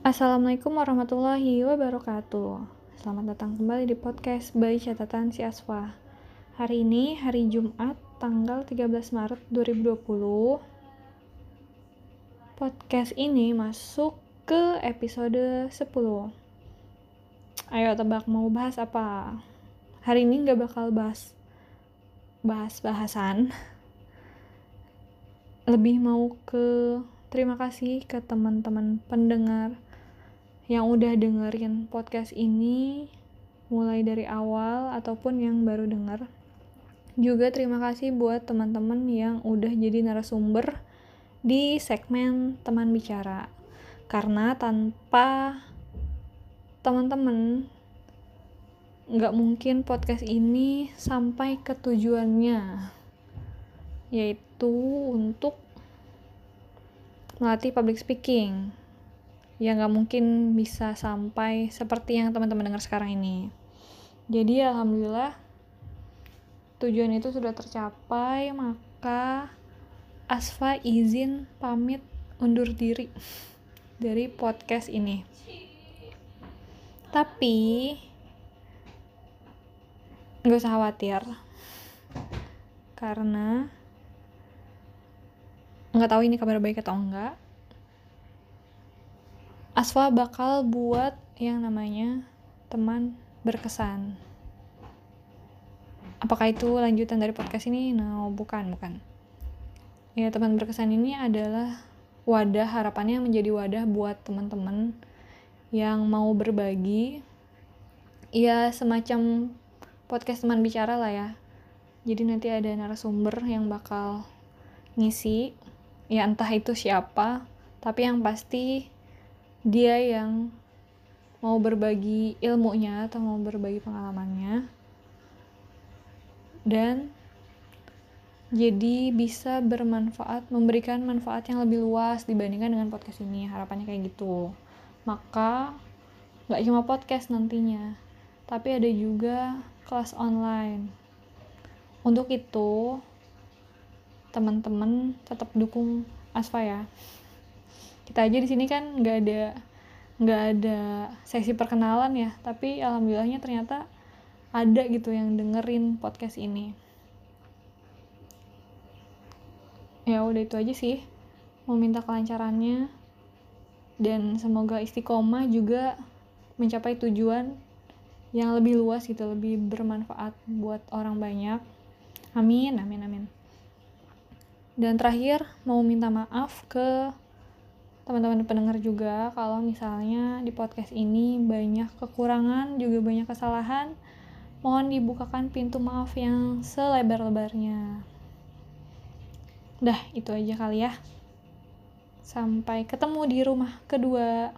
Assalamualaikum warahmatullahi wabarakatuh. Selamat datang kembali di podcast by catatan si Aswa. Hari ini hari Jumat tanggal 13 Maret 2020 Podcast ini masuk ke episode 10 Ayo tebak mau bahas apa? Hari ini gak bakal bahas bahas bahasan. Lebih mau ke terima kasih ke teman-teman pendengar yang udah dengerin podcast ini mulai dari awal ataupun yang baru denger. Juga terima kasih buat teman-teman yang udah jadi narasumber di segmen teman bicara. Karena tanpa teman-teman nggak mungkin podcast ini sampai ke tujuannya yaitu untuk melatih public speaking yang nggak mungkin bisa sampai seperti yang teman-teman dengar sekarang ini. Jadi alhamdulillah tujuan itu sudah tercapai maka Asfa izin pamit undur diri dari podcast ini. Tapi nggak usah khawatir karena nggak tahu ini kabar baik atau enggak Asfa bakal buat yang namanya teman berkesan. Apakah itu lanjutan dari podcast ini? No bukan bukan. Ya teman berkesan ini adalah wadah harapannya menjadi wadah buat teman-teman yang mau berbagi. Ya semacam podcast teman bicara lah ya. Jadi nanti ada narasumber yang bakal ngisi. Ya entah itu siapa tapi yang pasti dia yang mau berbagi ilmunya atau mau berbagi pengalamannya. Dan jadi bisa bermanfaat memberikan manfaat yang lebih luas dibandingkan dengan podcast ini. Harapannya kayak gitu. Maka nggak cuma podcast nantinya tapi ada juga kelas online. Untuk itu teman-teman tetap dukung Asfa ya kita aja di sini kan nggak ada nggak ada sesi perkenalan ya. Tapi alhamdulillahnya ternyata ada gitu yang dengerin podcast ini. Ya udah itu aja sih. Mau minta kelancarannya. Dan semoga istiqomah juga mencapai tujuan yang lebih luas gitu lebih bermanfaat buat orang banyak. Amin amin amin. Dan terakhir mau minta maaf ke teman-teman pendengar juga kalau misalnya di podcast ini banyak kekurangan juga banyak kesalahan mohon dibukakan pintu maaf yang selebar-lebarnya. Dah itu aja kali ya. Sampai ketemu di rumah kedua